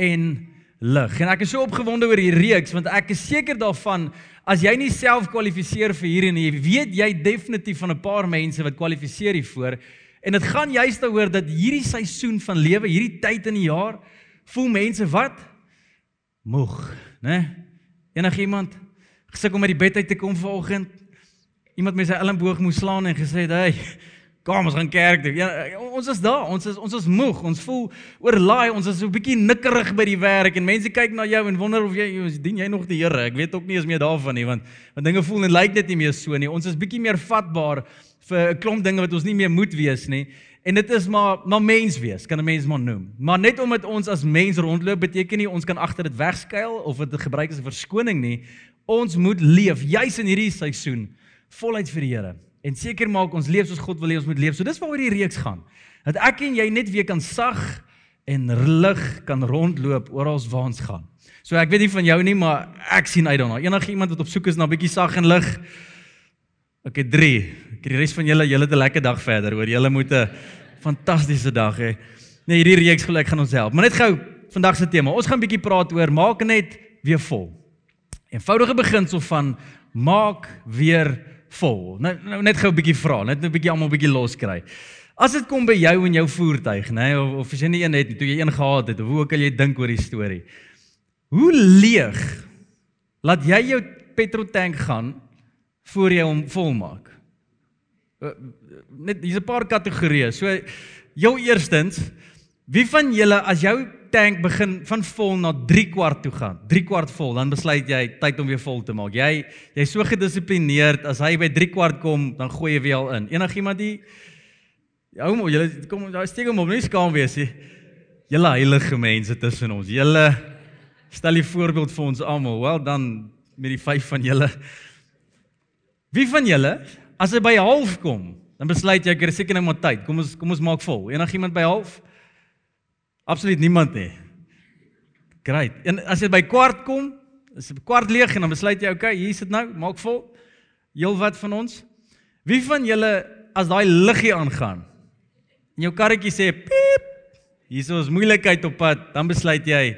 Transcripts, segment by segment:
en lig. En ek is so opgewonde oor hierdie reeks want ek is seker daarvan as jy nie self kwalifiseer vir hierdie nie, weet jy definitief van 'n paar mense wat kwalifiseer hiervoor. En dit gaan juist daaroor dat hierdie seisoen van lewe, hierdie tyd in die jaar, voel mense wat moeg, né? Enigiemand gesukkel om uit die bed uit te kom vanoggend? Iemand met sy elmboog moes slaan en gesê "Hey, Kom ons gaan kerk toe. Ja, ons is daar. Ons is ons is moeg. Ons voel oorlaai. Ons is so 'n bietjie nikkerig by die werk en mense kyk na jou en wonder of jy dien jy nog die Here. Ek weet ook nie eens meer daarvan nie want want dinge voel en lyk net nie meer so nie. Ons is bietjie meer vatbaar vir 'n klomp dinge wat ons nie meer moet wees nie. En dit is maar maar mens wees, kan 'n mens maar noem. Maar net omdat ons as mens rondloop beteken nie ons kan agter dit wegskuil of dit gebruik as 'n verskoning nie. Ons moet leef juis in hierdie seisoen voluit vir die Here en seker maak ons leef soos God wil hê ons moet leef. So dis waaroor die reeks gaan. Dat ek en jy net weer kan sag en lig kan rondloop oral waar ons gaan. So ek weet nie van jou nie, maar ek sien uit daarna. Enige iemand wat op soek is na 'n bietjie sag en lig. Okay, 3. Ek die res van julle, julle het 'n lekker dag verder, hoor. Julle moet 'n fantastiese dag hê. Nee, hierdie reeks gelyk gaan ons help. Maar net gou vandag se tema. Ons gaan bietjie praat oor maak net weer vol. Eenvoudige beginsel van maak weer vol. Nou, nou net gou 'n bietjie vra, net 'n bietjie almal 'n bietjie los kry. As dit kom by jou en jou voertuig, nê, nee, of, of as jy nie een het nie, toe jy een gehad het, hoe ook al jy dink oor die storie. Hoe leeg laat jy jou petroltank gaan voor jy hom volmaak? Net hier's 'n paar kategorieë. So jou eerstens, wie van julle as jou tank begin van vol na 3 kwart toe gaan. 3 kwart vol, dan besluit jy tyd om weer vol te maak. Jy jy's so gedissiplineerd as hy by 3 kwart kom, dan gooi jy weer al in. Enigiemand hier Hou maar, julle kom daar steek hom op, nie skaam wees nie. Julle heilige mense tussen ons. Julle stel die voorbeeld vir ons almal. Wel dan met die vyf van julle. Wie van julle as hy by half kom, dan besluit jy ek het seker nou maar tyd. Kom ons kom ons maak vol. Enigiemand by half? Absoluut niemand nie. Great. En as jy by kwart kom, is dit kwart leeg en dan besluit jy, okay, hier is dit nou, maak vol. Heel wat van ons? Wie van julle as daai liggie aangaan en jou karretjie sê piep, hier is ons moeilikheid op pad, dan besluit jy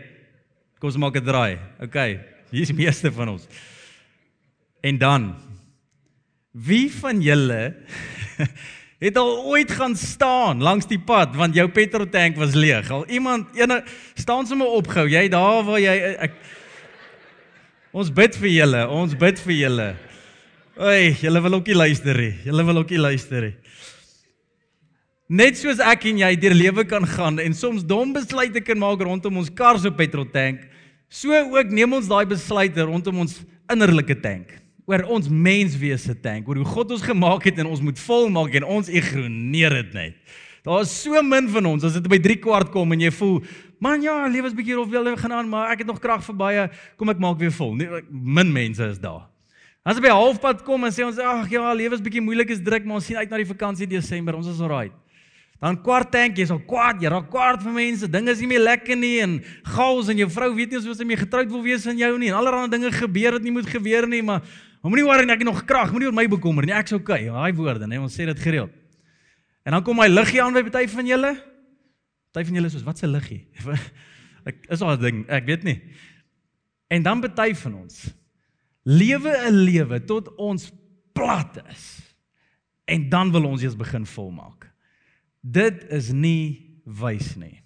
kom ons maak 'n draai. Okay, hier is die meeste van ons. En dan wie van julle het al ooit gaan staan langs die pad want jou petroltank was leeg. Al iemand ene staan sommer opgehou. Jy daar waar jy ek Ons bid vir julle. Ons bid vir julle. Oi, julle wil ook nie luister nie. Julle wil ook nie luister nie. Net soos ek en jy deur lewe kan gaan en soms dom besluite kan maak rondom ons kar se petroltank, so ook neem ons daai besluite rondom ons innerlike tank oor ons menswese tank, oor hoe God ons gemaak het en ons moet volmaak en ons ignoreer dit net. Daar is so min van ons as dit by 3 kwart kom en jy voel, man ja, lewe is bietjie of wil gaan aan, maar ek het nog krag vir baie, kom ek maak weer vol. Nee, min mense is daar. As jy by halfpad kom en sê ons ag ja, lewe is bietjie moeilik, is druk, maar ons sien uit na die vakansie Desember, ons is alright. Dan kwart tank is al kwart, jy raak kwart vir mense, dinge is nie meer lekker nie en chaos en jou vrou weet nie of sy mee getroud wil wees aan jou nie en allerlei dinge gebeur wat nie moet gebeur nie, maar Moenie worry nie, ek het nog krag. Moenie oor my bekommer nie. Ek's okay. Daai woorde, nee, ons sê dit gereeld. En dan kom my liggie aan by party van julle. Party van julle is soos, wat se liggie? ek is al 'n ding, ek weet nie. En dan party van ons lewe 'n lewe tot ons plat is. En dan wil ons eers begin volmaak. Dit is nie wys nie.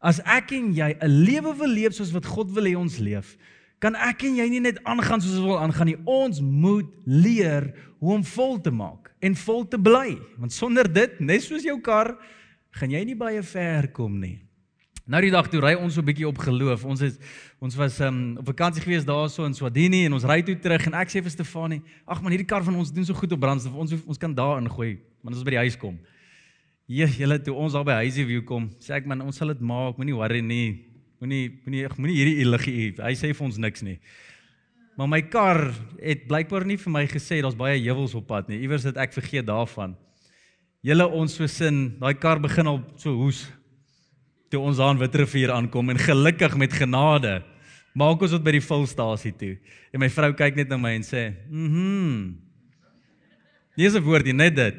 As ek en jy 'n lewe wil leef soos wat God wil hê ons leef, kan ek en jy nie net aangaan soos ons wil aangaan nie. Ons moet leer hoe om vol te maak en vol te bly. Want sonder dit, net soos jou kar, gaan jy nie baie ver kom nie. Nou die dag toe ry ons so 'n bietjie op geloof. Ons het ons was um, op vakansie gewees daarso in Swadini en ons ry toe terug en ek sê vir Stefanie, "Ag man, hierdie kar van ons doen so goed op brandstof. Ons ons kan daar ingooi, want ons by die huis kom." Hier, julle toe ons daar by Huisie View kom, sê ek man, ons sal dit maak, moenie worry nie. Moenie moenie moenie hierdie eligie. Hy sê vir ons niks nie. Maar my kar het blykbaar nie vir my gesê daar's baie heuwels op pad nie. Iewers het ek vergeet daarvan. Julle ons so sin, daai kar begin al so hoes toe ons aan Witrivier aankom en gelukkig met genade maak ons dit by die volstasie toe. En my vrou kyk net na my en sê, "Mhm." Dis 'n woordie, net dit.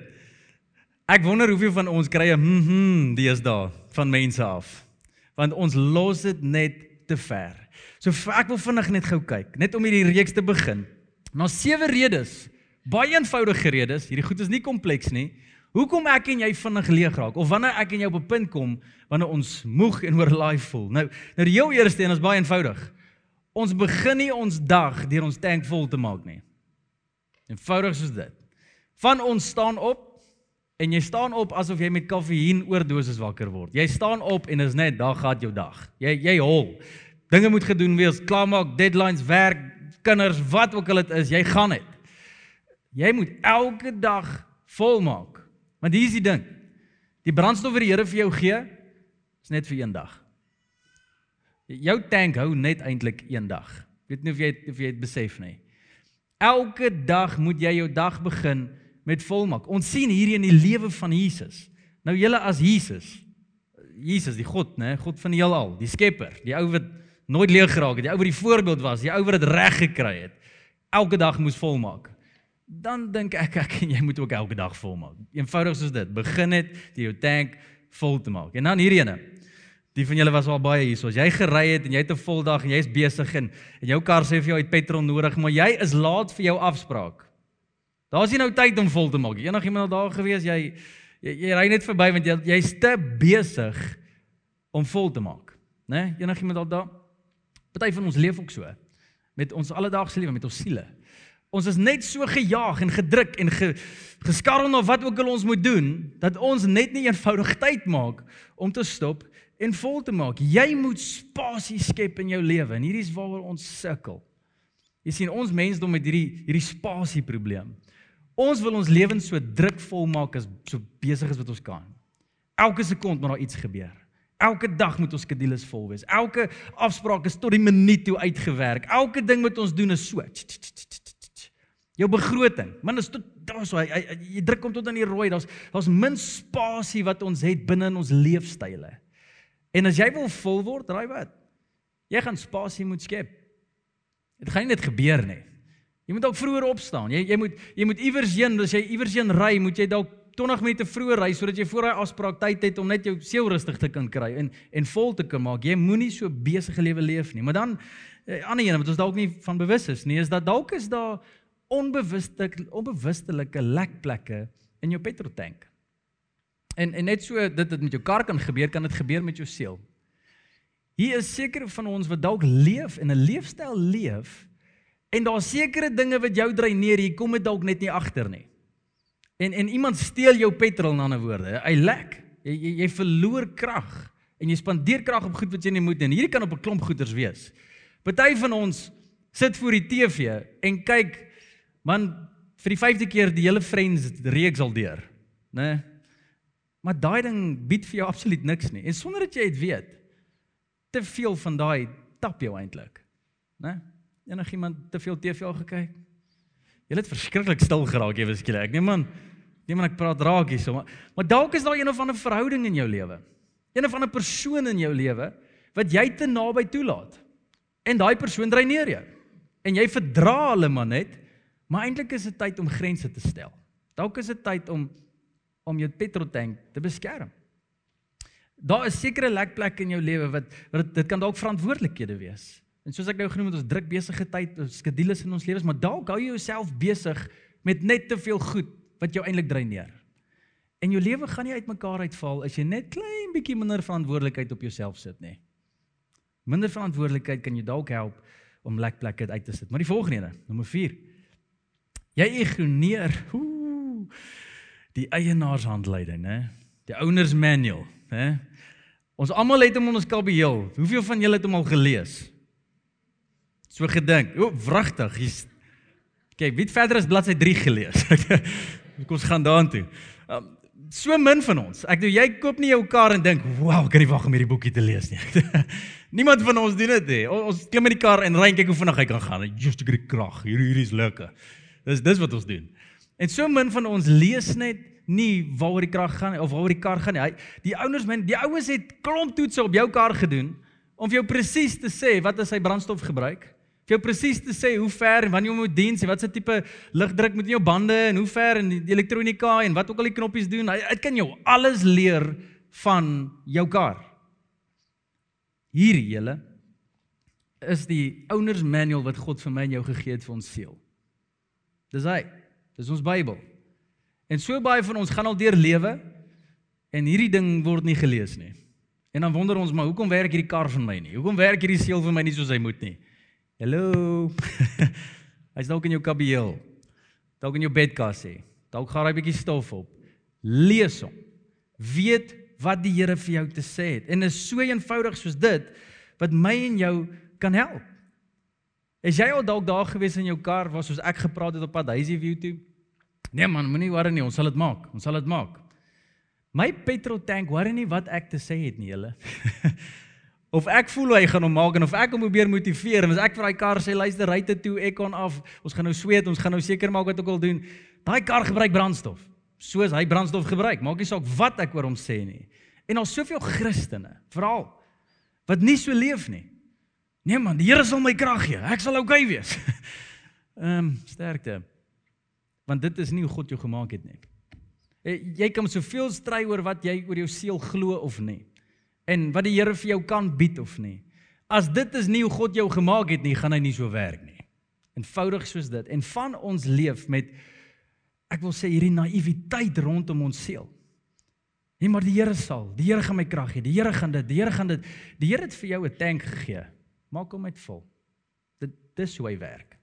Ek wonder hoeveel van ons kry 'n mhm deesdae van mense af. Want ons los dit net te ver. So ek wil vinnig net gou kyk, net om hierdie reeks te begin. Na sewe redes, baie eenvoudige redes, hierdie goed is nie kompleks nie. Hoekom ek en jy vinnig leeg raak of wanneer ek en jy op 'n punt kom wanneer ons moeg en oorlaai voel. Nou, nou die heel eerste een is baie eenvoudig. Ons begin nie ons dag deur ons tank vol te maak nie. Eenvoudig soos dit. Van ons staan op en jy staan op asof jy met kafeïen oordosis wakker word. Jy staan op en is net dag gehad jou dag. Jy jy hol. Dinge moet gedoen wees, klaarmaak, deadlines, werk, kinders, wat ook al dit is, jy gaan dit. Jy moet elke dag volmaak. Want hier is die ding. Die brandstof wat die Here vir jou gee, is net vir een dag. Jou tank hou net eintlik een dag. Ek weet nie of jy of jy dit besef nie. Elke dag moet jy jou dag begin met volmaak. Ons sien hier in die lewe van Jesus. Nou julle as Jesus. Jesus, die God, né? God van die heelal, die Skepper, die ou wat nooit leeg geraak het, die ou wat die voorbeeld was, die ou wat dit reg gekry het. Elke dag moes volmaak. Dan dink ek ek en jy moet ook elke dag volmaak. Eenvoudig soos dit. Begin net die jou tank vol te maak. En dan hierdie ene. Die van julle was al baie hier. So as jy gery het en jy het 'n vol dag en jy's besig en, en jou kar sê vir jou het petrol nodig, maar jy is laat vir jou afspraak. Daar's nie nou tyd om vol te maak. Enigiemand al daar gewees, jy jy, jy ry net verby want jy jy's te besig om vol te maak, né? Nee? Enigiemand al daar? Party van ons leef ook so met ons alledaagse lewe, met ons siele. Ons is net so gejaag en gedruk en ge, geskarrel na wat ook al ons moet doen dat ons net nie eenvoudig tyd maak om te stop en vol te maak. Jy moet spasie skep in jou lewe en hierdie is waaroor ons sukkel. Jy sien ons mensdom met hierdie hierdie spasie probleem. Ons wil ons lewens so drukvol maak as so besig as wat ons kan. Elke sekond moet daar iets gebeur. Elke dag moet ons skedules vol wees. Elke afspraak is tot die minuut toe uitgewerk. Elke ding wat ons doen is so. Jou begroting, man, is tot daar so jy, jy druk hom tot aan die rooi. Daar's daar's min spasie wat ons het binne in ons leefstyle. En as jy wil vol word, raai wat? Jy gaan spasie moet skep. Dit gaan nie net gebeur nie. Jy moet ook vroeër opstaan. Jy jy moet jy moet iewers heen, as jy iewers heen ry, moet jy dalk 20 minute vroeër ry sodat jy voor daai afspraak tyd het om net jou seel rustig te kan kry en en vol te kan maak. Jy moenie so besige lewe leef nie. Maar dan 'n eh, ander een wat ons dalk nie van bewus is nie, is dat dalk is daar onbewuste onbewustelike lekplekke in jou petroltank. En en net so dit dit met jou kar kan gebeur, kan dit gebeur met jou siel. Hier is seker van ons wat dalk leef en 'n leefstyl leef en daar sekere dinge wat jou dreineer, jy kom dit dalk net nie agter nie. En en iemand steel jou petrol in ander woorde. Hy lek. Jy jy, jy verloor krag en jy spandeer krag op goed wat jy nie moet nie. Hierdie kan op 'n klomp goeters wees. Party van ons sit voor die TV en kyk man vir die 5de keer die hele Friends reeks al deur, né? Nee? Maar daai ding bied vir jou absoluut niks nie. En sonder dat jy dit weet, te veel van daai tap jou eintlik. Né? Enigiemand te veel TV al gekyk? Jy het verskriklik stil geraak ewe skielik. Ek nee man, nee man ek praat raak hier so, maar, maar dalk is daar een of ander verhouding in jou lewe. Een of ander persoon in jou lewe wat jy te naby toelaat. En daai persoon dreineer jou. En jy verdra hulle maar net, maar eintlik is dit tyd om grense te stel. Dalk is dit tyd om om jou petroltank te beskerm. Daar is sekere lekplekke in jou lewe wat wat dit kan dalk verantwoordelikhede wees. En soos ek nou genoem het, ons druk besige tyd, skedules in ons lewens, maar dalk hou jy jouself besig met net te veel goed wat jou eintlik dreineer. En jou lewe gaan nie uitmekaar uitval as jy net klein bietjie minder verantwoordelikheid op jouself sit nie. Minder verantwoordelikheid kan jou dalk help om lekplekke uit te sit. Maar die volgende een, nommer 4. Jy ignoreer. Die eienaarshandleiding, né? Die owners manual, né? Ons almal het hom in ons kabieel. Hoeveel van julle het hom al gelees? So gedink. O, wragtig. Hier's Kyk, wie het verder as bladsy 3 gelees? Kom ons gaan daartoe. Um, so min van ons. Ek doen jy koop nie jou kar en dink, "Wow, kan nie wag om hierdie boekie te lees nie." Niemand van ons doen dit nie. Ons klim in die kar en ry en kyk hoe vinnig hy kan gaan. Just ek het krag. Hier hier is lekker. Dis dis wat ons doen. En so min van ons lees net nie waaroor die krag gaan of waaroor die kar gaan nie. Hy die ouers men, die ouens het klomp toetse op jou kar gedoen om vir jou presies te sê wat is sy brandstofgebruik vir jou presies te sê hoe ver en wanneer jy moet diens en wat se tipe lugdruk moet in jou bande en hoe ver en die elektronika en wat ook al die knoppies doen. Hy, hy kan jou alles leer van jou kar. Hierdie hele is die owners manual wat God vir my en jou gegee het vir ons siel. Dis hy. Dis ons Bybel. En so baie van ons gaan al deur lewe en hierdie ding word nie gelees nie. En dan wonder ons maar hoekom werk hierdie kar vir my nie? Hoekom werk hierdie siel vir my nie soos hy moet nie? Hallo. Hy's dalk in jou kabieel. Dalk in jou bedkassie. Dalk gaan hy 'n bietjie stof op. Lees hom. Weet wat die Here vir jou te sê het. En is so eenvoudig soos dit wat my en jou kan help. Is jy al dalk daar gewees in jou kar waar soos ek gepraat het op pad huisie view toe? Nee man, moenie worry nie, ons sal dit maak. Ons sal dit maak. My petrol tank worry nie wat ek te sê het nie, julle. of ek voel hy gaan hom maak en of ek hom probeer motiveer en as ek vir daai kar sê luister ry dit toe ek kon af. Ons gaan nou sweet ons gaan nou seker maak wat ook al doen. Daai kar gebruik brandstof soos hy brandstof gebruik. Maak nie saak wat ek oor hom sê nie. En daar's soveel Christene veral wat nie so leef nie. Nee man die Here sal my krag gee. Ek sal oukei okay wees. Ehm um, sterkte. Want dit is nie hoe God jou gemaak het nie. Eh, jy kan soveel stry oor wat jy oor jou siel glo of nie en wat die Here vir jou kan bied of nie. As dit is nie hoe God jou gemaak het nie, gaan hy nie so werk nie. Eenvoudig soos dit. En van ons leef met ek wil sê hierdie naïwiteit rondom ons siel. Nee, maar die Here sal. Die Here gaan my krag gee. Die Here gaan dit. Die Here gaan dit. Die Here het vir jou 'n tank gegee. Maak hom net vol. Dit dis hoe hy werk.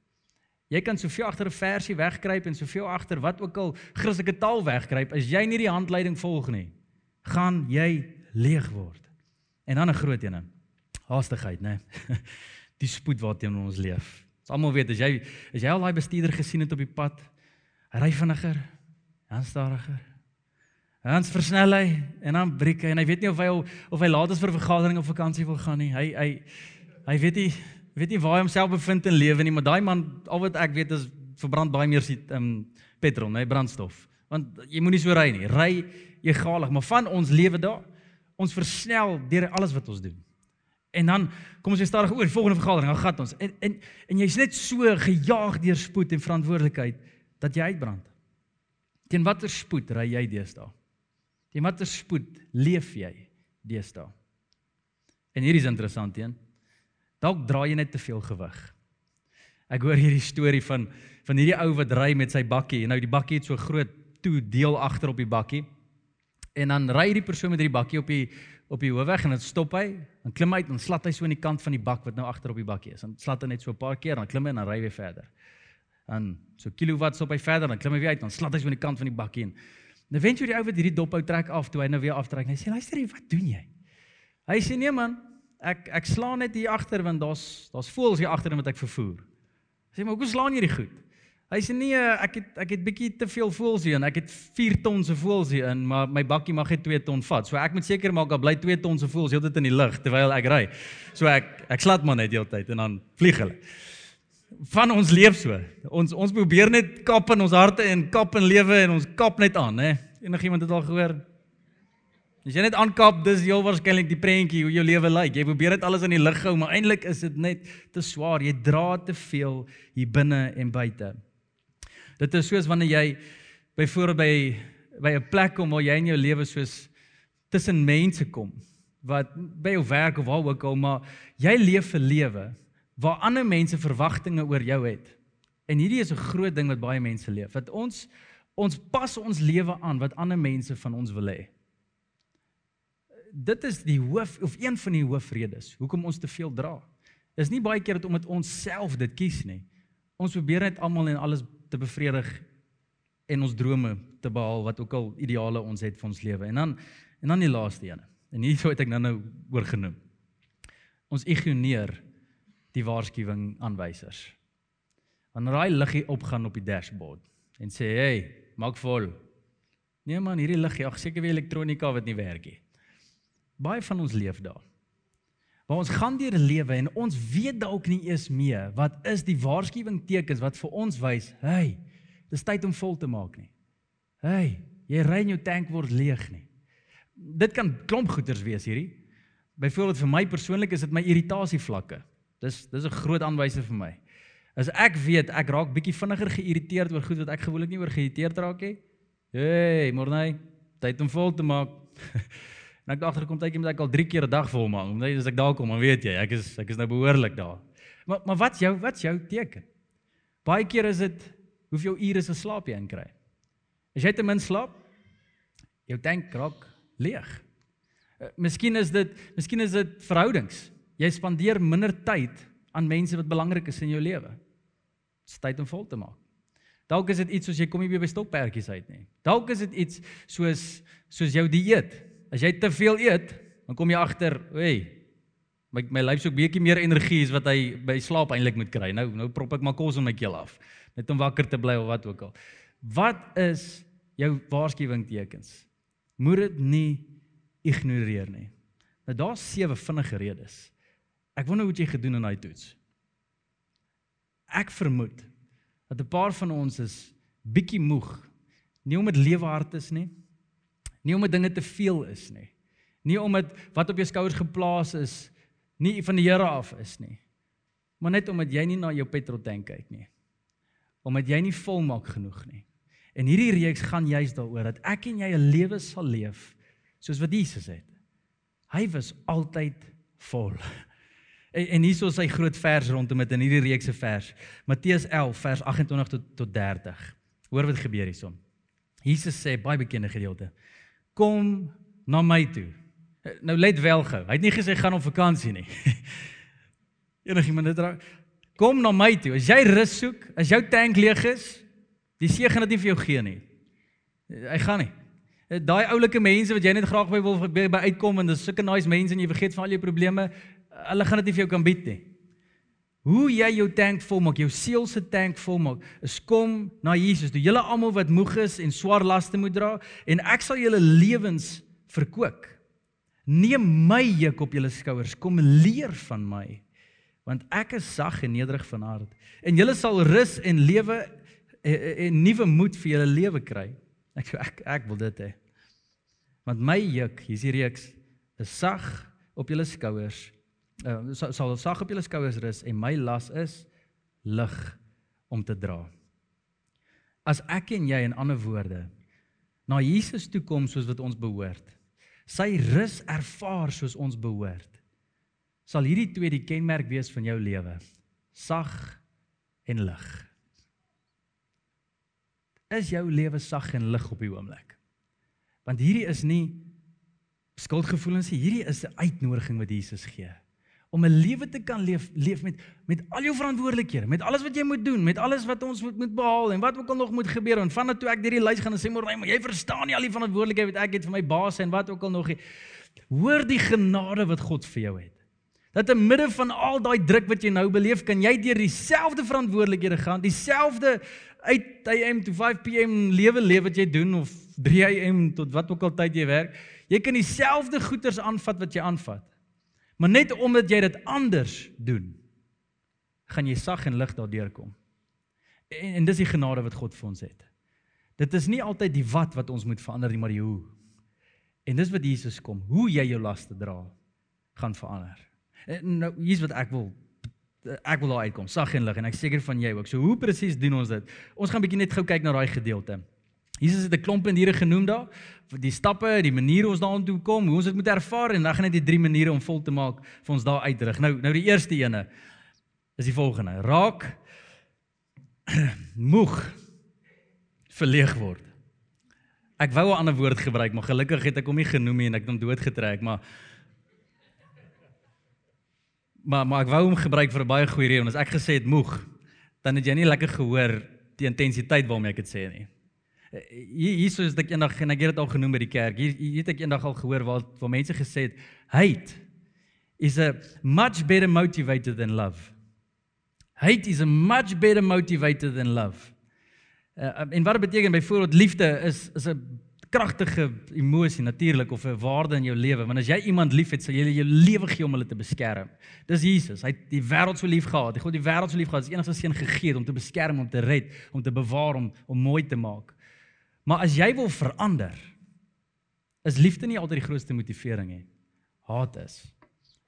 Jy kan soveel agter 'n versie wegkruip en soveel agter wat ook al Christelike taal wegkruip, as jy nie die handleiding volg nie, gaan jy leeg word. En dan 'n groot een. Haastigheid, né? Die spoed waarteen ons leef. Ons almal weet as jy as jy al daai bestuurder gesien het op die pad, ry vinniger, dan stadiger. Dan versnel hy en dan breek hy en hy weet nie of hy of hy laat is vir 'n vergadering of vakansie wil gaan nie. Hy hy hy weet nie weet nie waar hy homself bevind in lewe nie, maar daai man al wat ek weet is verbrand baie meer sit um petrol, nee, brandstof. Want jy moenie so ry nie. Ry egalig, maar van ons lewe daar ons versnel deur alles wat ons doen. En dan kom ons weer stadig oor die volgende vergadering, dan gat ons. En en en jy's net so gejaag deur spoed en verantwoordelikheid dat jy uitbrand. Teen watter spoed ry jy deesdae? Teen watter spoed leef jy deesdae? En hier is interessant een. Dalk dra jy net te veel gewig. Ek hoor hierdie storie van van hierdie ou wat ry met sy bakkie en nou die bakkie het so groot toe deel agter op die bakkie. En dan ry hierdie persoon met hierdie bakkie op die op die hoofweg en dan stop hy, dan klim hy uit en slat hy so in die kant van die bak wat nou agter op die bakkie is. Dan slat hy net so 'n paar keer, dan klim hy en dan ry hy verder. Dan so kilowatt stop hy verder, dan klim hy weer uit, dan slat hy so in die kant van die bakkie en dan wens jy die ou wat hierdie dop hou trek af toe hy nou weer aftrek. Hy sê luister hier, wat doen jy? Hy sê nee man, ek ek slaan net hier agter want daar's daar's voëls hier agter wat ek vervoer. Hy sê maar hoekom slaan jy die goed? Hy sê nee, ek het ek het bietjie te veel voels hier en ek het 4 ton se voels hier in, maar my bakkie mag net 2 ton vat. So ek moet seker maak dat bly 2 ton se voels heeltyd in die lug terwyl ek ry. So ek ek slat maar net heeltyd en dan vlieg hulle. Van ons leef so. Ons ons probeer net kap in ons harte en kap in lewe en ons kap net aan, hè. Enigiemand het al gehoor? As jy net aankap, dis heel waarskynlik die prentjie hoe jou lewe lyk. Jy probeer dit alles in die lug hou, maar eintlik is dit net te swaar. Jy dra te veel hier binne en buite. Dit is soos wanneer jy byvoorbeeld by by 'n plek kom waar jy in jou lewe soos tussen mense kom wat by jou werk of waar ook al maar jy leef 'n lewe waar ander mense verwagtinge oor jou het. En hierdie is 'n groot ding wat baie mense leef. Dat ons ons pas ons lewe aan wat ander mense van ons wil hê. Dit is die hoof of een van die hoofredes hoekom ons te veel dra. Is nie baie keer dat omdat ons self dit kies nie. Ons probeer net almal en alles te bevredig en ons drome te behaal wat ook al ideale ons het vir ons lewe. En dan en dan die laaste een. En hier sou ek nou nou oorgenoem. Ons ignoreer die waarskuwing aanwysers. Wanneer daai liggie opgaan op die dashboard en sê hey, maak vol. Nee man, hierdie lig, ag seker weer elektronika wat nie werk nie. Baie van ons leef daar. Maar ons gaan deur lewe en ons weet dalk nie eers meer wat is die waarskuwing tekens wat vir ons wys, hey, dis tyd om vol te maak nie. Hey, jy ry in jou tank word leeg nie. Dit kan klomp goeters wees hierdie. Byvoorbeeld vir my persoonlik is dit my irritasie vlakke. Dis dis 'n groot aanwyser vir my. As ek weet ek raak bietjie vinniger geïrriteerd oor goed wat ek gewoonlik nie oor geïrriteerd raak nie. Hey, Morney, tyd om vol te maak. en ek agter kom tydjie moet ek al 3 keer 'n dag vol maak. Omdat as ek daar kom, dan weet jy, ek is ek is nou behoorlik daar. Maar maar wat's jou wat's jou teken? Baie keer is dit hoeveel ure se slaap jy inkry. As jy te min slaap, jou tank raak leeg. Uh, miskien is dit miskien is dit verhoudings. Jy spandeer minder tyd aan mense wat belangrik is in jou lewe. Dit is tyd om vol te maak. Dalk is dit iets soos jy kom nie by stokperdjies uit nie. Dalk is dit iets soos soos jou dieet. As jy te veel eet, dan kom jy agter, hey, my my lyf soek bietjie meer energie as wat hy by slaap eintlik moet kry. Nou nou prop ek maar kos in my keel af net om wakker te bly of wat ook al. Wat is jou waarskuwingstekens? Moet dit nie ignoreer nie. Nou daar's sewe vinnige redes. Ek wonder hoe jy gedoen in daai toets. Ek vermoed dat 'n paar van ons is bietjie moeg. Nie om dit lewe hard is nie. Nie om dit dinge te veel is nie. Nie om dit wat op jou skouers geplaas is nie van die Here af is nie. Maar net omdat jy nie na jou petrol tank kyk nie. Omdat jy nie volmaak genoeg nie. En hierdie reeks gaan juist daaroor dat ek en jy 'n lewe sal leef soos wat Jesus het. Hy was altyd vol. En, en hier is sy groot vers rondom dit in hierdie reeks se vers. Matteus 11 vers 28 tot tot 30. Hoor wat gebeur hierson. Jesus sê baie bekende gedeelte. Kom na my toe. Nou let wel gou. Hy het nie gesê gaan op vakansie nie. Enigiemand dit raak. Kom na my toe. As jy rus soek, as jou tank leeg is, die see gaan dit nie vir jou gee nie. Hy gaan nie. Daai oulike mense wat jy net graag by wil by uitkom en dis sulke nice mense en jy vergeet van al jou probleme, hulle gaan dit nie vir jou kan bied nie. Hoe jy jou tank volmaak, jou siel se tank volmaak, is kom na Jesus. Toe julle almal wat moeg is en swaar laste moet dra en ek sal julle lewens verkoop. Neem my juk op julle skouers, kom leer van my, want ek is sag en nederig van hart. En julle sal rus en lewe en nuwe moed vir julle lewe kry. Ek ek ek wil dit hê. Want my juk, hier's die reeks, is sag op julle skouers. Uh, sal, sal sag op julle skouers rus en my las is lig om te dra. As ek en jy in ander woorde na Jesus toe kom soos wat ons behoort, sy rus ervaar soos ons behoort, sal hierdie twee die kenmerk wees van jou lewe. Sag en lig is jou lewe sag en lig op die oomblik. Want hierdie is nie skuldgevoelens nie, hierdie is 'n uitnodiging wat Jesus gee om 'n lewe te kan leef leef met met al jou verantwoordelikhede, met alles wat jy moet doen, met alles wat ons moet moet behaal en wat ook al nog moet gebeur en vandat toe ek hierdie lys gaan en sê môre, jy verstaan nie al die verantwoordelikheid wat ek het vir my baas en wat ook al nog nie. Hoor die genade wat God vir jou het. Dat in midde van al daai druk wat jy nou beleef, kan jy deur dieselfde verantwoordelikhede gaan, dieselfde 8am to 5pm lewe lewe wat jy doen of 3am tot wat ook al tyd jy werk, jy kan dieselfde goeders aanvat wat jy aanvat. Maar net omdat jy dit anders doen, gaan jy sag en lig daardeur kom. En, en dis die genade wat God vir ons het. Dit is nie altyd die wat wat ons moet verander nie, maar die hoe. En dis wat Jesus kom, hoe jy jou laste dra gaan verander. En nou hier's wat ek wil ek wil daar uitkom, sag en lig en ek seker van jy ook. So hoe presies doen ons dit? Ons gaan bietjie net gou kyk na daai gedeelte. Jesus het 'n klomp en diere genoem daar, die stappe, die maniere ons daartoe kom, hoe ons dit moet ervaar en dan gaan net die drie maniere om vol te maak vir ons daar uitrig. Nou nou die eerste ene is die volgende: raak moeg verleeg word. Ek wou 'n ander woord gebruik, maar gelukkig het ek hom nie genoem nie en ek het hom doodgetrek, maar Maar maar ek wou hom gebruik vir 'n baie goeie rede, want as ek gesê het moeg, dan het jy nie lekker gehoor die intensiteit waarmee ek dit sê nie. Hier hier soos ek eendag en ek het dit al genoem by die kerk. Hier hier het ek eendag al gehoor waar waar mense gesê het hate is a much better motivator than love. Hate is a much better motivator than love. Uh, en wat dit beteken byvoorbeeld liefde is is 'n kragtige emosie natuurlik of 'n waarde in jou lewe. Want as jy iemand liefhet, sal jy jou lewe gee om hulle te beskerm. Dis Jesus. Hy het die wêreld so lief gehad. Hy God die wêreld so lief gehad. Hy het enigste seun gegee om te beskerm, om te red, om te bewaar, om om mooi te maak. Maar as jy wil verander, is liefde nie altyd die grootste motivering nie. Haat is.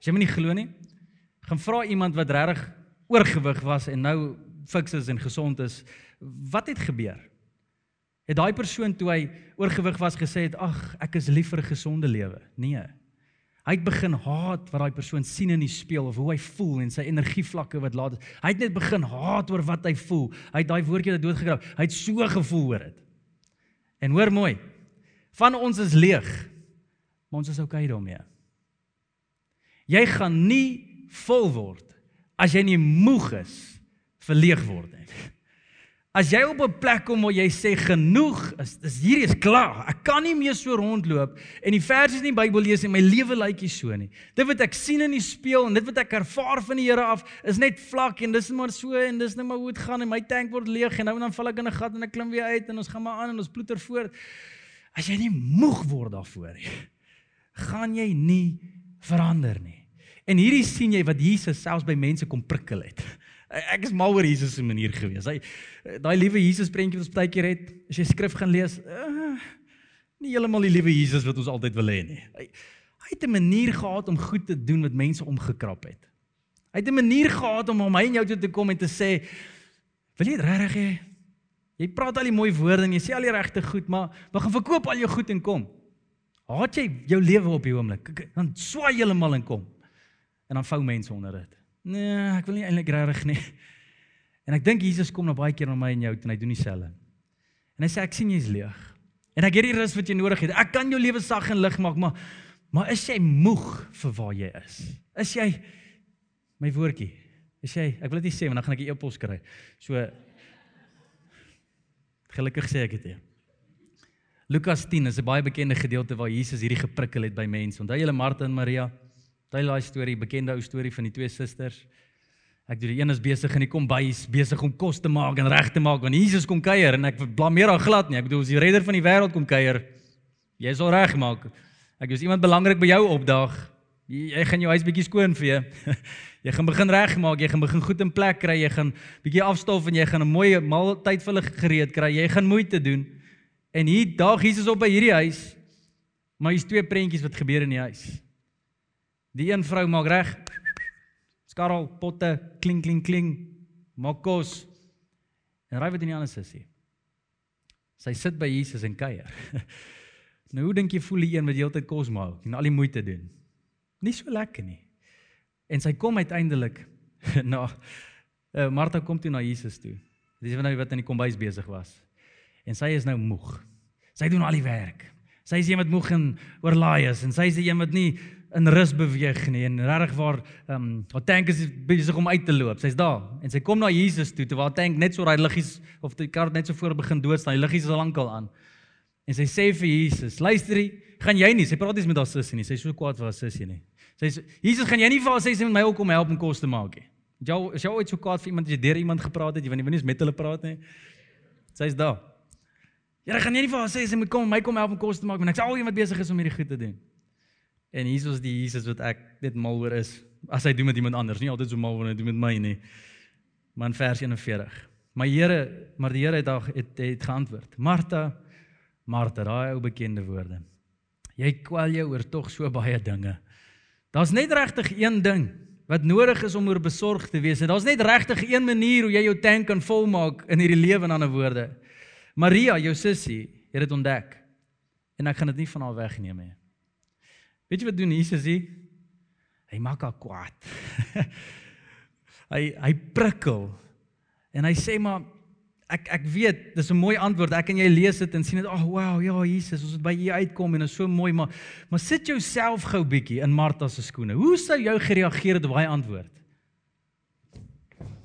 As jy my nie glo nie, gaan vra iemand wat regtig oorgewig was en nou fiks is en gesond is, wat het gebeur? Het daai persoon toe hy oorgewig was gesê het, "Ag, ek is lief vir 'n gesonde lewe." Nee. Hy het begin haat wat daai persoon sien in die spieël of hoe hy voel en sy energievlakke wat laat. Hy het net begin haat oor wat hy voel. Hy het daai woordjie dat doodgekrap. Hy het so gevoel oor dit. En hoor mooi. Van ons is leeg. Maar ons is okay daarmee. Jy gaan nie vol word as jy nie moeg is vir leeg word nie. As jy op 'n plek kom waar jy sê genoeg is, dis hierdie is klaar. Ek kan nie meer so rondloop en die versies in die Bybel lees en my lewe lyk nie so nie. Dit wat ek sien in die spieël en dit wat ek ervaar van die Here af is net vlak en dis maar so en dis net maar hoe dit gaan en my tank word leeg en nou en dan val ek in 'n gat en ek klim weer uit en ons gaan maar aan en ons ploeter voort. As jy nie moeg word daarvoor nie, gaan jy nie verander nie. En hierdie sien jy wat Jesus selfs by mense kom prikkel het. Ek is mal oor Jesus se manier gewees. Hy daai liewe Jesus prentjie wat ons baie keer het, as jy skrif gaan lees, uh, nie heeltemal die liewe Jesus wat ons altyd wil hê nie. Hy, hy het 'n manier gehad om goed te doen wat mense omgekrap het. Hy het 'n manier gehad om om my en jou toe te kom en te sê, "Wil jy dit regtig hê? Jy praat al die mooi woorde en jy sê al die regte goed, maar we gaan verkoop al jou goed en kom." Haat jy jou lewe op die oomblik? Dan swaai jy heeltemal en kom. En dan vou mense onder dit. Nee, ek wil nie eintlik regtig nie. En ek dink Jesus kom nou baie keer na my en jou en hy doen dieselfde. En hy sê ek sien jy's leeg. En ek het die rus wat jy nodig het. Ek kan jou lewe sag en lig maak, maar maar is jy moeg vir waar jy is? Is jy my woordjie? Is jy ek wil dit nie sê want dan gaan ek 'n e-pos kry. So Gelukkig sê ek dit hier. Lukas 10 is 'n baie bekende gedeelte waar Jesus hierdie geprikkel het by mense. Onthou julle Martha en Maria? Daai daai storie, bekende ou storie van die twee susters. Ek doen die een is besig in die kombuis, besig om kos te maak en reg te maak want Jesus kom kuier en ek blameer haar glad nie. Ek bedoel as die redder van die wêreld kom kuier, jy sal reg maak. Ek is iemand belangrik by jou opdag. Jy, jy gaan jou huis bietjie skoon vee. jy gaan begin regmaak, jy gaan begin goed in plek kry, jy gaan bietjie afstof en jy gaan 'n mooi maaltyd vir hulle gereed kry. Jy gaan moeite doen. En hier daag Jesus op by hierdie huis. Maar hier's twee prentjies wat gebeur in die huis. Die een vrou maak reg. Skarrel potte, kling kling kling. Maak kos. En ry wat in die ander sussie. Sy sit by Jesus en kuier. nou hoe dink jy voel die een wat heeltyd kos maak en al die moeite doen? Nie so lekker nie. En sy kom uiteindelik na uh, Martha kom toe na Jesus toe. Dis wanneer hy wat in die kombuis besig was. En sy is nou moeg. Sy doen al die werk. Sy is een wat moeg en oorlaai is en sy is die een wat nie in rus beweeg nie en regtig waar ehm um, haar tank is besig om uit te loop. Sy's daar en sy kom na Jesus toe terwyl haar tank net so raai liggies of die kar net so voor begin dood staan. Die liggies is al lankal aan. En sy sê vir Jesus, luister jy, gaan jy nie, sy praat nie met haar sussie nie. Sy's so kwaad vir haar sussie nie. Sy sê Jesus, gaan jy nie vir haar sê sy moet my ook kom help om kos te maak nie. Jou is jy ooit so kwaad vir iemand as jy deur iemand gepraat het, jy wil nie eens met hulle praat nie. Sy's daar. Ja, gaan jy nie vir haar sê sy moet kom my kom help om kos te maak want ek sê al iemand besig is om hierdie goed te doen. En Jesus die Jesus wat ek net mal oor is. As hy doen met iemand anders, nie altyd so mal wanneer hy doen met my nie. Maar in vers 41. Maar Here, maar die Here het daar het, het geantwoord. Martha, Martha, daai ou bekende woorde. Jy kwel jou oor tog so baie dinge. Daar's net regtig een ding wat nodig is om oor besorg te wees. Daar's net regtig een manier hoe jy jou tank kan volmaak in hierdie lewe in ander woorde. Maria, jou sussie, het dit ontdek. En ek gaan dit nie van haar wegneem nie. Weet jy wat doen Jesus hier? Hy maak haar kwaad. hy hy prikkel. En hy sê maar ek ek weet, dis 'n mooi antwoord. Ek en jy lees dit en sien dit, "Ag, oh, wow, ja, Jesus, ons het by U uitkom en is so mooi, maar maar sit jouself gou bietjie in Martha se skoene. Hoe sou jy gereageer het op daai antwoord?"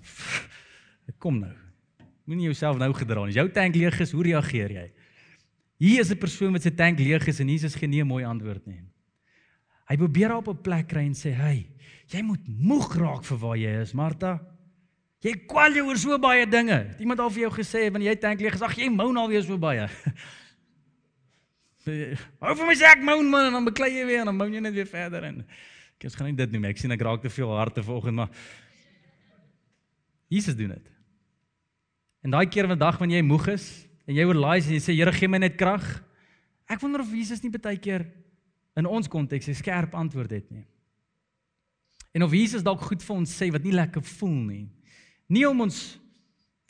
Kom nou. Moenie jouself nou gedra nie. As jou tank leeg is, hoe reageer jy? Hier is 'n persoon wat sy tank leeg is en Jesus gee nie 'n mooi antwoord nie. Hy probeer haar op 'n plek kry en sê, "Hey, jy moet moeg raak vir waar jy is, Martha. Jy kwal jou oor so baie dinge. Het iemand al vir jou gesê wanneer jy tank leeg is, ag jy moan al weer so baie." Hou vir my sak moun man en dan beklei jy weer en dan bou jy net weer verder en ek gaan nie dit nie. Ek sien ek raak te veel harte vanoggend maar Jesus doen dit. En daai keer van dag wanneer jy moeg is en jy oorlaai en jy sê Here gee my net krag. Ek wonder of Jesus nie baie keer in ons konteks 'n skerp antwoord het nie. En of Jesus dalk goed vir ons sê wat nie lekker voel nie. Nie om ons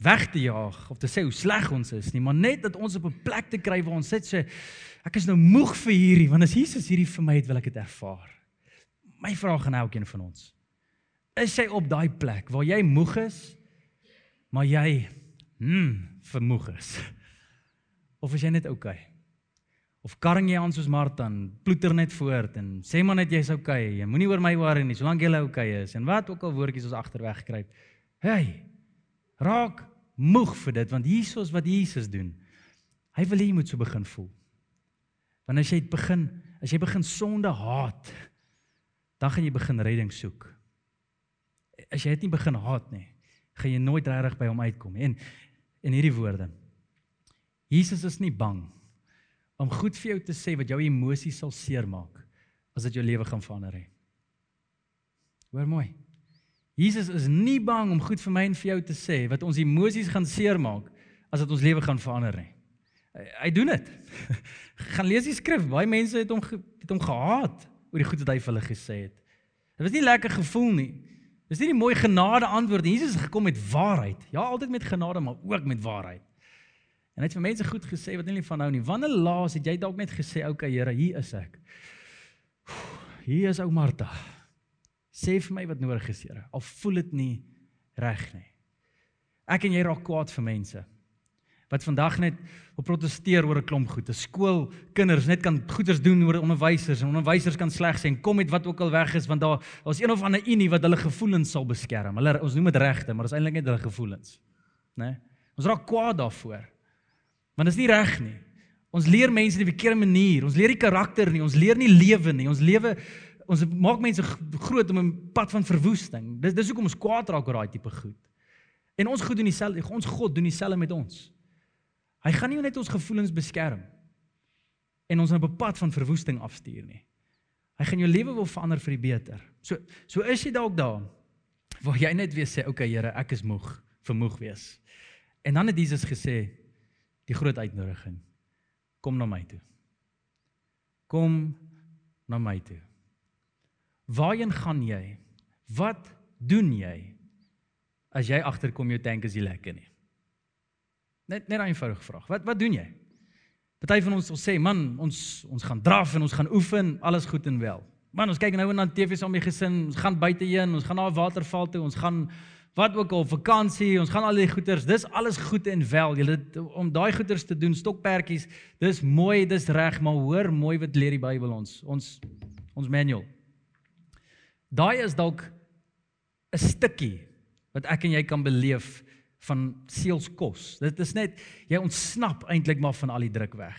weg te jaag of te sê hoe sleg ons is nie, maar net dat ons op 'n plek te kry waar ons sê ek is nou moeg vir hierdie want as Jesus hierdie vir my het wil ek dit ervaar. My vraag aan elkeen van ons. Is jy op daai plek waar jy moeg is maar jy hm vermoeg is? Of is jy net oukei? Okay? Of karring jy aan soos Martha en ploeter net voort en sê maar net jy's okay, jy moenie oor my worry nie, solank jy okay is en wat ook al woordjies ons agterweg kruip. Hey, raak moeg vir dit want hiersoos wat Jesus doen. Hy wil hê jy moet so begin voel. Want as jy begin, as jy begin sonde haat, dan gaan jy begin redding soek. As jy dit nie begin haat nie, gaan jy nooit regtig by hom uitkom nie. En en hierdie woorde. Jesus is nie bang om goed vir jou te sê wat jou emosies sal seermaak as dit jou lewe gaan verander hê. Hoor mooi. Jesus is nie bang om goed vir my en vir jou te sê wat ons emosies gaan seermaak as dit ons lewe gaan verander nie. Hy, hy doen dit. gaan lees die skrif. Baie mense het hom het hom gehaat oor die goed wat hy vir hulle gesê het. Dit was nie lekker gevoel nie. Dis nie die mooi genade antwoord. Jesus het gekom met waarheid. Ja, altyd met genade, maar ook met waarheid. En hy het vir mense goed gesê wat hulle nie van hou nie. Wanneer laas het jy dalk net gesê, "Oké okay, Here, hier is ek." Hier is ou Martha. Sê vir my wat nodig is, Here. Al voel dit nie reg nie. Ek en jy raak kwaad vir mense wat vandag net op proteseer oor 'n klomp goed. 'n Skool kinders net kan goeders doen oor onderwysers en onderwysers kan sleg sê en kom met wat ook al weg is want daar daar's een of ander unie wat hulle gevoelens sal beskerm. Hulle ons noem dit regte, maar dit is eintlik net hulle gevoelens. Né? Nee? Ons raak kwaad daarvoor. Want dit is nie reg nie. Ons leer mense die verkeerde manier. Ons leer nie karakter nie. Ons leer nie lewe nie. Ons lewe ons maak mense groot om 'n pad van verwoesting. Dis dis hoekom ons kwaad raak oor daai tipe goed. En ons goed doen dieselfde. Ons God doen dieselfde met ons. Hy gaan nie net ons gevoelens beskerm en ons op 'n pad van verwoesting afstuur nie. Hy gaan jou lewe wil verander vir die beter. So so is jy dalk daar waar jy net weer sê, "Oké okay, Here, ek is moeg, vermoeg wees." En dan het Jesus gesê die groot uitnodiging: Kom na my toe. Kom na my toe. Waarheen gaan jy? Wat doen jy as jy agterkom jou tank is nie lekker nie? Net net 'n eenvoudige vraag. Wat wat doen jy? Party van ons sal sê, "Man, ons ons gaan draf en ons gaan oefen, alles goed en wel." Man, ons kyk nou na TV saam met die gesin, ons gaan buite heen, ons gaan na 'n waterval toe, ons gaan wat ook al vakansie, ons gaan al die goeters. Dis alles goed en wel. Jy om daai goeters te doen, stokperdjies, dis mooi, dis reg, maar hoor mooi wat leer die Bybel ons. Ons ons manual. Daai is dalk 'n stukkie wat ek en jy kan beleef van seelskos. Dit is net jy ontsnap eintlik maar van al die druk weg.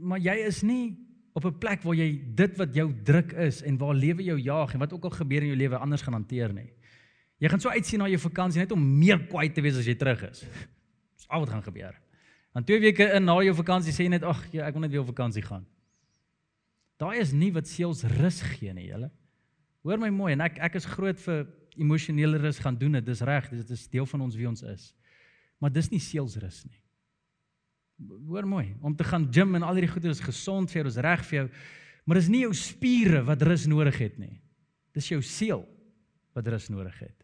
Maar jy is nie op 'n plek waar jy dit wat jou druk is en waar lewe jou jaag en wat ook al gebeur in jou lewe anders gaan hanteer nie. Jy gaan so uitsien na jou vakansie net om meer kwyt te wees as jy terug is. Dis al wat gaan gebeur. Dan twee weke in na jou vakansie sê jy net ag, ja, ek wil net weer op vakansie gaan. Daai is nie wat seels rus gee nie, julle. Hoor my mooi en ek ek is groot vir emosionele rus gaan doen dit. Dis reg, dit is deel van ons wie ons is. Maar dis nie seelsrus nie. Hoor mooi, om te gaan gym en al hierdie goeie is gesond vir jou, is reg vir jou. Maar dis nie jou spiere wat rus nodig het nie. Dis jou siel wat rus nodig het.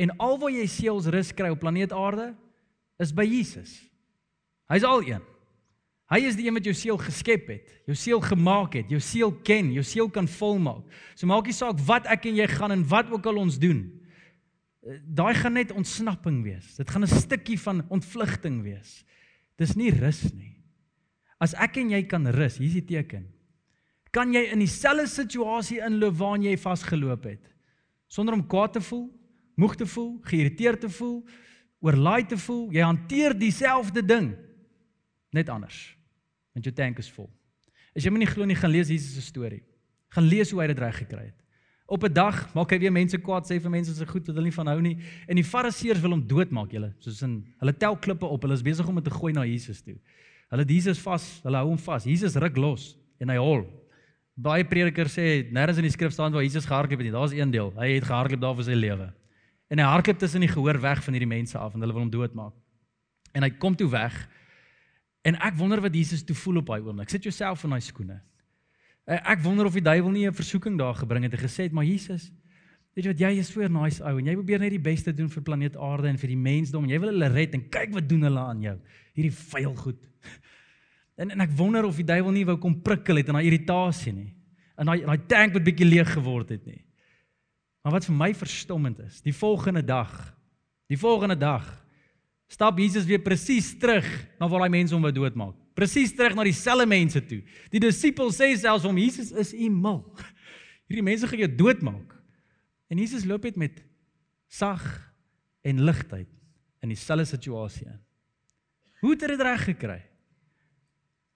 En alwaar jy seelsrus kry op planeet Aarde is by Jesus. Hy's al een. Hy is die een wat jou siel geskep het, jou siel gemaak het, jou siel ken, jou siel kan volmaak. So maak nie saak wat ek en jy gaan en wat ook al ons doen. Eh, daai gaan net ontsnapping wees. Dit gaan 'n stukkie van ontvlugting wees. Dis nie rus nie. As ek en jy kan rus, hier's die teken. Kan jy in dieselfde situasie inloop waarin jy vasgeloop het sonder om kwaad te voel, moeg te voel, geïrriteerd te voel, oorlaai te voel? Jy hanteer dieselfde ding net anders want jou tank is vol. As jy my nie glo nie, gaan lees Jesus se storie. Gaan lees hoe hy dit reg gekry het. Op 'n dag maak hy weer mense kwaad, sê vir mense se goed wat hulle nie van hou nie en die fariseërs wil hom doodmaak, julle. Soos in hulle tel klippe op, hulle is besig om dit te gooi na Jesus toe. Hulle Jesus vas, hulle hou hom vas. Jesus ruk los en hy hol. Baie predikers sê nêrens in die skrif staan waar Jesus gehardloop het nie. Daar's een deel. Hy het gehardloop daar vir sy lewe. En hy hardloop tussen die gehoor weg van hierdie mense af en hulle wil hom doodmaak. En hy kom toe weg. En ek wonder wat Jesus toe voel op daai oomblik. Sit jouself in daai skoene. Eh, ek wonder of die duiwel nie 'n versoeking daar gebring het en gesê het, "Maar Jesus, weet jy wat jy is so 'n nice ou en jy probeer net die beste doen vir planeet Aarde en vir die mensdom. Jy wil hulle red en kyk wat doen hulle aan jou. Hierdie vuil goed." En en ek wonder of die duiwel nie wou kom prikkel het in daai irritasie nie. En daai daai tank wat bietjie leeg geword het nie. Maar wat vir my verstommend is, die volgende dag, die volgende dag stap Jesus weer presies terug na waar daai mense hom wou doodmaak presies terug na dieselfde mense toe. Die disippels sê selfs om Jesus is u mal. Hierdie mense gaan jou doodmaak. En Jesus loop net met sag en ligtheid in dieselfde situasie in. Hoe het hy dit reg gekry?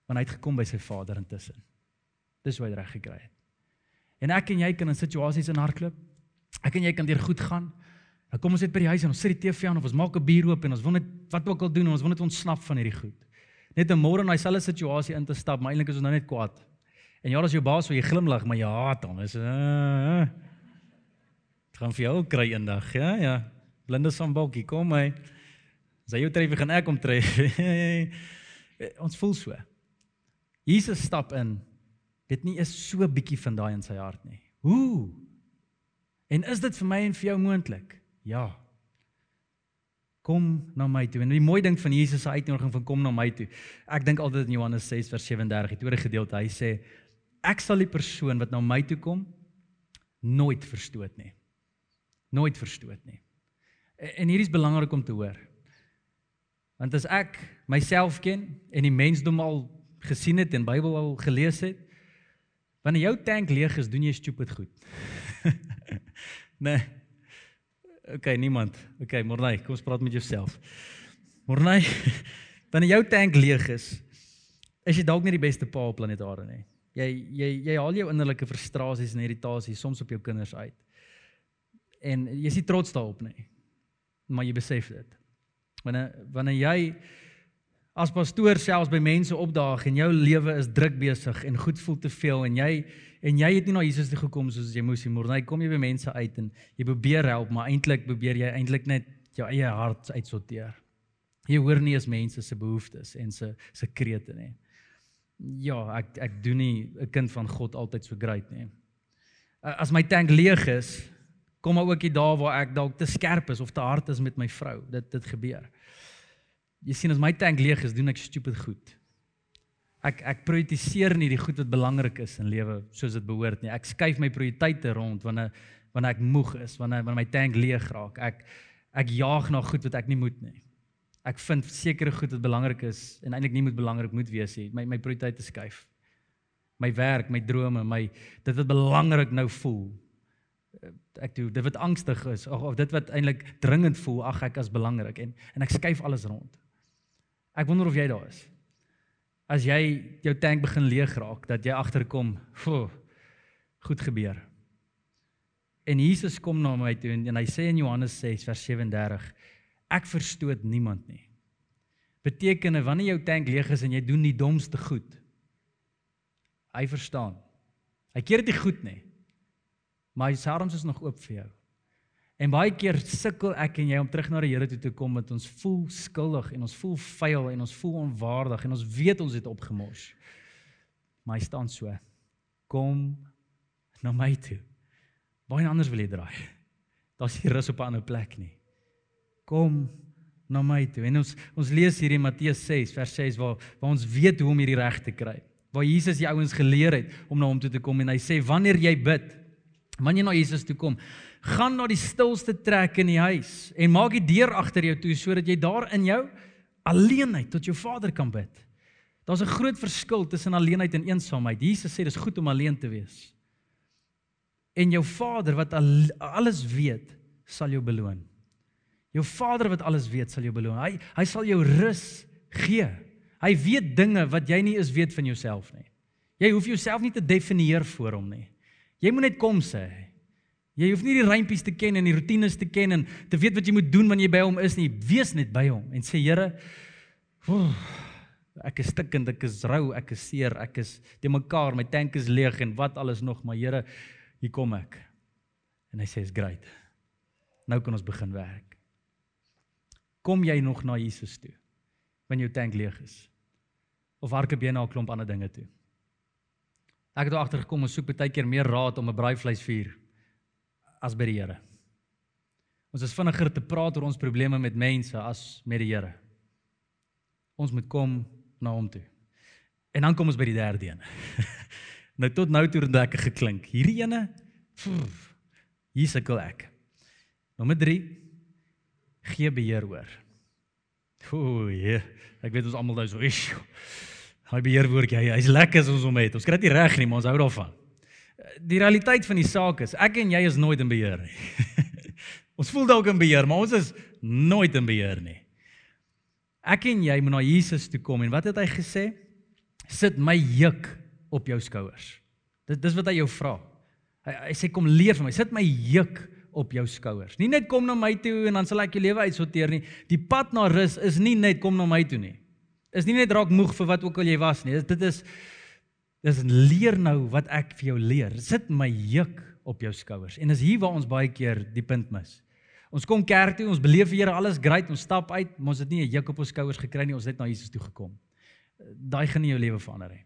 Want hy het gekom by sy Vader intussen. Dis hoe hy dit reg gekry het. En ek en jy kan in situasies in hardloop. Ek en jy kan deur goed gaan. Dan kom ons net by die huis en ons sit die TV aan of ons maak 'n bier oop en ons wil net wat ook al doen en ons wil net ontsnap van hierdie goed net 'n môre in daai selfde situasie in te stap, maar eintlik is ons nou net kwaad. En ja, as jou baas wil jy glimlag, maar jy haat hom. Is uh gaan vir jou kry eendag, ja, ja. Blinde sambokkie, kom my. Sy jou tref gaan ek om tref. ons voel so. Jesus stap in. Dit nie is so bietjie van daai in sy hart nie. Hoe? En is dit vir my en vir jou moontlik? Ja kom na my toe. En die mooi ding van Jesus se uitnodiging van kom na my toe. Ek dink altyd in Johannes 6 vers 37, die tweede gedeelte, hy sê ek sal die persoon wat na my toe kom nooit verstoot nie. Nooit verstoot nie. En hierdie is belangrik om te hoor. Want as ek myself ken en die mensdom al gesien het en Bybel al gelees het, wanneer jou tank leeg is, doen jy stupid goed. nee. Okay, niemand. Okay, Morney, kom ons praat met jouself. Morney, wanneer jou tank leeg is, is jy dalk nie die beste pa op planeet Aarde nie. Jy jy jy haal jou innerlike frustrasies en irritasies soms op jou kinders uit. En jy is nie trots daarop nie. Maar jy besef dit. Wanneer wanneer jy as pastoor selfs by mense opdaag en jou lewe is druk besig en goed voel te veel en jy en jy het nie na Jesus toe gekom soos jy moes nie. Môre nou kom jy by mense uit en jy probeer help, maar eintlik probeer jy eintlik net jou eie hart uitsorteer. Jy hoor nie eens mense se behoeftes en se se krete nie. Ja, ek ek doen nie 'n kind van God altyd so great nie. As my tank leeg is, kom maar ook die dae waar ek dalk te skerp is of te hard is met my vrou. Dit dit gebeur. Jy sien as my tank leeg is, doen ek stupid goed. Ek ek prioritiseer nie die goed wat belangrik is in lewe soos dit behoort nie. Ek skuif my prioriteite rond wanneer wanneer ek moeg is, wanneer wanneer my tank leeg raak. Ek ek jaag na goed wat ek nie moet nie. Ek vind sekere goed wat belangrik is en eintlik nie moet belangrik moet wees nie. My my prioriteite skuif. My werk, my drome, my dit wat belangrik nou voel. Ek doen dit wat angstig is of, of dit wat eintlik dringend voel, ag ek as belangrik en en ek skuif alles rond. Ek wonder of jy daar is as jy jou tank begin leeg raak dat jy agterkom, goed gebeur. En Jesus kom na my toe en, en hy sê in Johannes 6 vers 37, ek verstoot niemand nie. Beteken wanneer jou tank leeg is en jy doen die domste goed, hy verstaan. Hy keer dit nie goed nie. Maar sy arms is nog oop vir jou. En baie keer sukkel ek en jy om terug na die Here toe te kom met ons voel skuldig en ons voel vuil en ons voel onwaardig en ons weet ons het opgemors. Maar hy staan so. Kom na my toe. Waar anders wil jy draai? Daar's nie rus op 'n ander plek nie. Kom na my toe. En ons ons lees hier in Matteus 6 vers 6 waar waar ons weet hoe om hierdie reg te kry. Waar Jesus die ouens geleer het om na hom toe te kom en hy sê wanneer jy bid, wanneer jy na Jesus toe kom, gaan na die stilste trek in die huis en maak die deur agter jou toe sodat jy daar in jou alleenheid tot jou Vader kan bid. Daar's 'n groot verskil tussen alleenheid en eensaamheid. Jesus sê dis goed om alleen te wees. En jou Vader wat al, alles weet, sal jou beloon. Jou Vader wat alles weet, sal jou beloon. Hy hy sal jou rus gee. Hy weet dinge wat jy nie eens weet van jouself nie. Jy hoef jouself nie te definieer voor hom nie. Jy moet net kom sê. Jy hoef nie die rympies te ken en die rotines te ken en te weet wat jy moet doen wanneer jy by hom is nie. Wees net by hom en sê Here, Ek is stikkend, ek is rou, ek is seer, ek is te mekaar, my tank is leeg en wat alles nog, maar Here, hier kom ek. En hy sê, "Is great. Nou kan ons begin werk." Kom jy nog na Jesus toe wanneer jou tank leeg is? Of hardloop jy na 'n klomp ander dinge toe? Ek het agter gekom ons soek baie keer meer raad om 'n braaivleisvuur as by die Here. Ons is vinniger te praat oor ons probleme met mense as met die Here. Ons moet kom na hom toe. En dan kom ons by die derde een. nou tot nou toe het dit lekker geklink. Hierdie ene, pff, hier sukkel ek. Nommer 3 gee beheer oor. O, ja. Ek weet ons almal nou so. Hy beheer woord jy, hy's lekker as ons hom het. Ons kry dit reg nie, maar ons hou daarvan. Die realiteit van die saak is, ek en jy is nooit in beheer nie. ons voel dalk in beheer, maar ons is nooit in beheer nie. Ek en jy moet na Jesus toe kom en wat het hy gesê? Sit my juk op jou skouers. Dit dis wat hy jou vra. Hy hy sê kom leer vir my. Sit my juk op jou skouers. Nie net kom na my toe en dan sal ek jou lewe uitsorteer nie. Die pad na rus is nie net kom na my toe nie. Is nie net raak moeg vir wat ook al jy was nie. Dit is dis leer nou wat ek vir jou leer. Sit my juk op jou skouers. En is hier waar ons baie keer die punt mis. Ons kom kerk toe, ons beleef die Here alles great, ons stap uit, maar ons het nie 'n juk op ons skouers gekry nie, ons het net na Jesus toe gekom. Daai gaan nie jou lewe verander nie.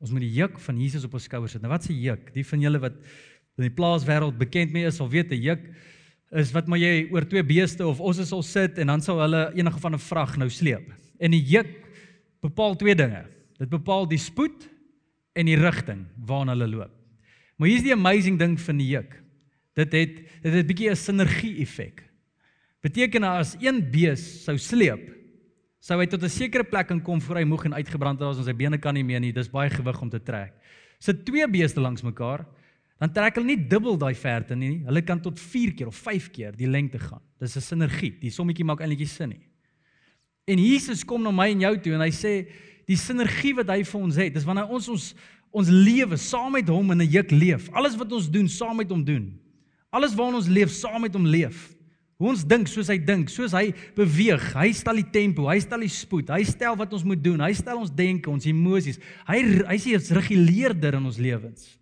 Ons moet die juk van Jesus op ons skouers sit. Nou wat se juk? Die van julle wat in die plaaswêreld bekend mee is, sal weet 'n juk is wat maar jy oor twee beeste of ons sal sit en dan sal hulle enige van 'n vrag nou sleep. En die juk bepaal twee dinge. Dit bepaal die spoed en die rigting waarna hulle loop. Maar hier's die amazing ding van die juk. Dit het dit het 'n bietjie 'n sinergie effek. Beteken as een bees sou sleep, sou hy tot 'n sekere plek kan kom voor hy moeg en uitgebrand is en sy bene kan nie meer nie. Dis baie gewig om te trek. Sit twee beeste langs mekaar, dan trek hulle nie dubbel daai verte nie. Hulle kan tot 4 keer of 5 keer die lengte gaan. Dis 'n sinergie. Die sommetjie maak eintlik nie sin nie. En Jesus kom na my en jou toe en hy sê die sinergie wat hy vir ons het, dis wanneer ons ons ons lewe saam met hom in 'n juk leef. Alles wat ons doen saam met hom doen. Alles waarin ons leef saam met hom leef. Hoe ons dink soos hy dink, soos hy beweeg, hy stel die tempo, hy stel die spoed, hy stel wat ons moet doen, hy stel ons denke, ons emosies. Hy hy sê dit's reguleerder in ons lewens.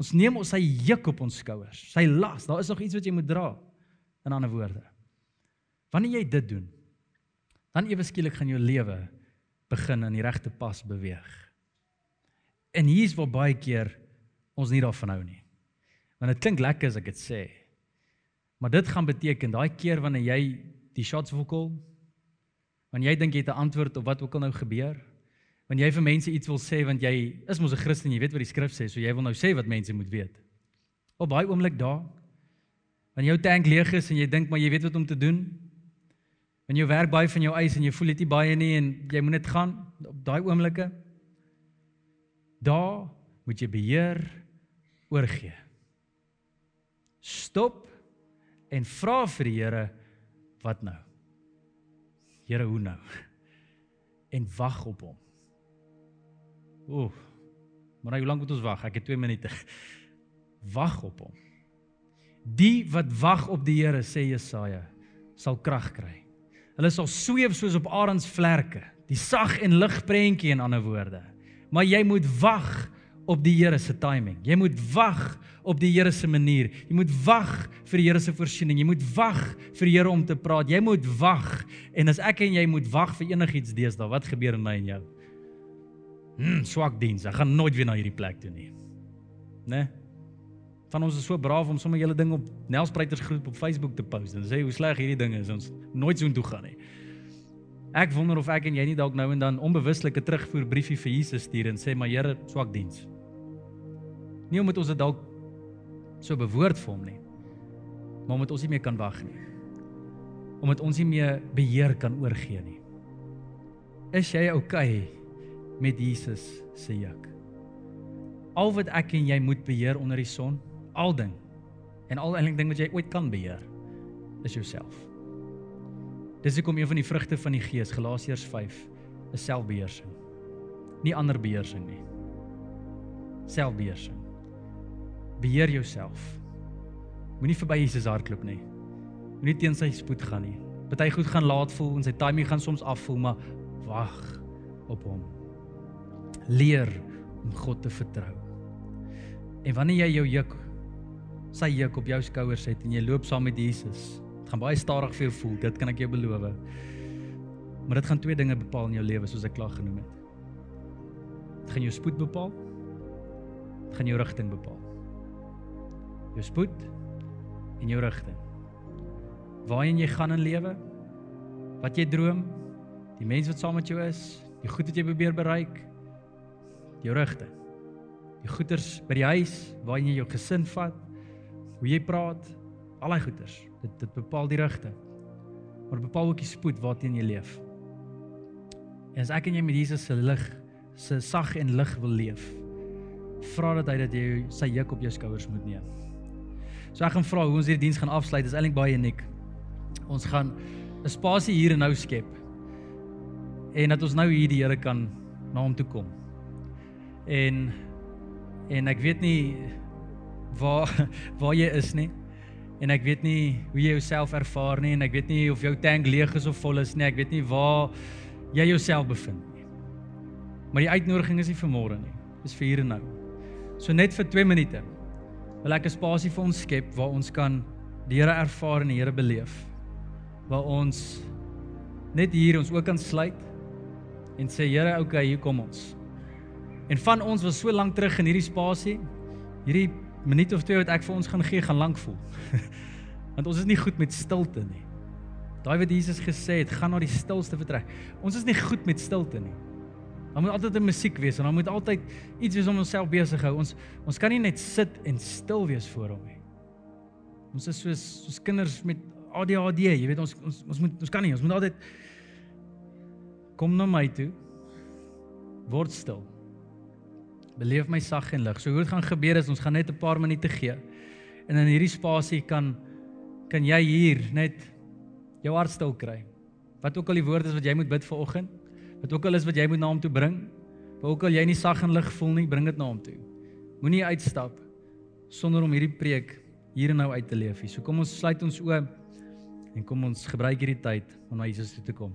Ons neem ons sy juk op ons skouers, sy las. Daar is nog iets wat jy moet dra. In ander woorde. Wanneer jy dit doen, dan ewe skielik gaan jou lewe begin in die regte pas beweeg. En hier's waar baie keer ons nie daarvan hou nie. Want dit klink lekker as ek dit sê. Maar dit gaan beteken daai keer wanneer jy die shots wil call, wanneer jy dink jy het 'n antwoord op wat ook al nou gebeur, wanneer jy vir mense iets wil sê want jy is mos 'n Christen, jy weet wat die skrif sê, so jy wil nou sê wat mense moet weet. Op daai oomblik daar, wanneer jou tank leeg is en jy dink maar jy weet wat om te doen, en jou werk baie van jou eis en jy voel dit nie baie nie en jy moet net gaan op daai oomblikke daar moet jy beheer oorgee. Stop en vra vir die Here wat nou? Here hoe nou? En wag op hom. Ooh maar nou hoe lank moet ons wag? Ek het 2 minute. Wag op hom. Die wat wag op die Here sê Jesaja sal krag kry Hulle sal sweef soos op arendsvlerke, die sag en lig prentjie in ander woorde. Maar jy moet wag op die Here se timing. Jy moet wag op die Here se manier. Jy moet wag vir die Here se voorsiening. Jy moet wag vir die Here om te praat. Jy moet wag. En as ek en jy moet wag vir enigiets deesdae, wat gebeur in my en jou? Hm, swak diens. Ek gaan nooit weer na hierdie plek toe nie. Né? Nee? Van ons is so braaf om sommer julle ding op Nelspruiters groep op Facebook te post en sê hoe sleg hierdie ding is ons nooit so intoe gaan nie. Ek wonder of ek en jy nie dalk nou en dan onbewuslik 'n terugvoer briefie vir Jesus stuur en sê maar Here swak diens. Nie omdat ons dit dalk so bewoord vir hom nie. Maar omdat ons nie meer kan wag nie. Omdat ons nie meer beheer kan oorgee nie. Is jy okay met Jesus se juk? Al wat ek en jy moet beheer onder die son al ding en al eintlik ding wat jy ooit kan beheer is jouself. Dis hoekom een van die vrugte van die Gees Galasiërs 5 is selfbeheersing. Nie ander beheersing nie. Selfbeheersing. Beheer jouself. Moenie verby Jesus hardloop nie. Moenie teen sy spoed gaan nie. Party goed gaan laat voel en sy timing gaan soms afvoel, maar wag op hom. Leer om God te vertrou. En wanneer jy jou juk sy juk op jou skouers het en jy loop saam met Jesus, dit gaan baie stadig vir jou voel, dit kan ek jou beloof. Maar dit gaan twee dinge bepaal in jou lewe soos ek klaar genoem het. Dit gaan jou spoed bepaal. Dit gaan jou rigting bepaal. Jou spoed en jou rigting. Waarheen jy gaan in lewe? Wat jy droom? Die mense wat saam met jou is, die goed wat jy probeer bereik, jou rigting. Die goeders by die huis, waarheen jy jou gesin vat, hoe jy praat, al daai goeders. Dit dit bepaal die rigting. Maar bepaal ook die spoed waarteen jy leef. En as ek en jy met Jesus se lig, se sag en lig wil leef, vra dat hy dat jy sy juk op jou skouers moet neem. So ek gaan vra hoe ons hierdie diens gaan afsluit. Dit is eintlik baie uniek. Ons gaan 'n spasie hier en nou skep. En dat ons nou hier die Here kan na hom toe kom. En en ek weet nie waar waar jy is nie. En ek weet nie hoe jy jouself ervaar nie en ek weet nie of jou tank leeg is of vol is nie. Ek weet nie waar jy jouself bevind nie. Maar die uitnodiging is nie vir môre nie. Dis vir hier en nou. So net vir 2 minute wil ek 'n spasie vir ons skep waar ons kan die Here ervaar en die Here beleef. Waar ons net hier ons ook kan sluit en sê Here, okay, hier kom ons. En van ons was so lank terug in hierdie spasie. Hierdie minuut of twee wat ek vir ons gaan gee, gaan lank voel. Want ons is nie goed met stilte nie. Daai wat Jesus gesê het, gaan na die stilste vertrek. Ons is nie goed met stilte nie. Daar moet altyd 'n musiek wees en daar moet altyd iets wees om onsself besig hou. Ons ons kan nie net sit en stil wees voor hom nie. Ons is soos soos kinders met ADHD, jy weet ons ons ons moet ons kan nie, ons moet altyd kom na my toe. Word stil. Beleef my sag en lig. So hoe dit gaan gebeur is ons gaan net 'n paar minute gee. En in hierdie spasie kan kan jy hier net jou hart stil kry. Wat ook al die woord is wat jy moet bid vir oggend, wat ook al is wat jy moet na hom toe bring, wat ook al jy nie sag en lig voel nie, bring dit na hom toe. Moenie uitstap sonder om hierdie preek hier en nou uit te leef nie. So kom ons sluit ons oë en kom ons gebruik hierdie tyd om na Jesus toe te kom.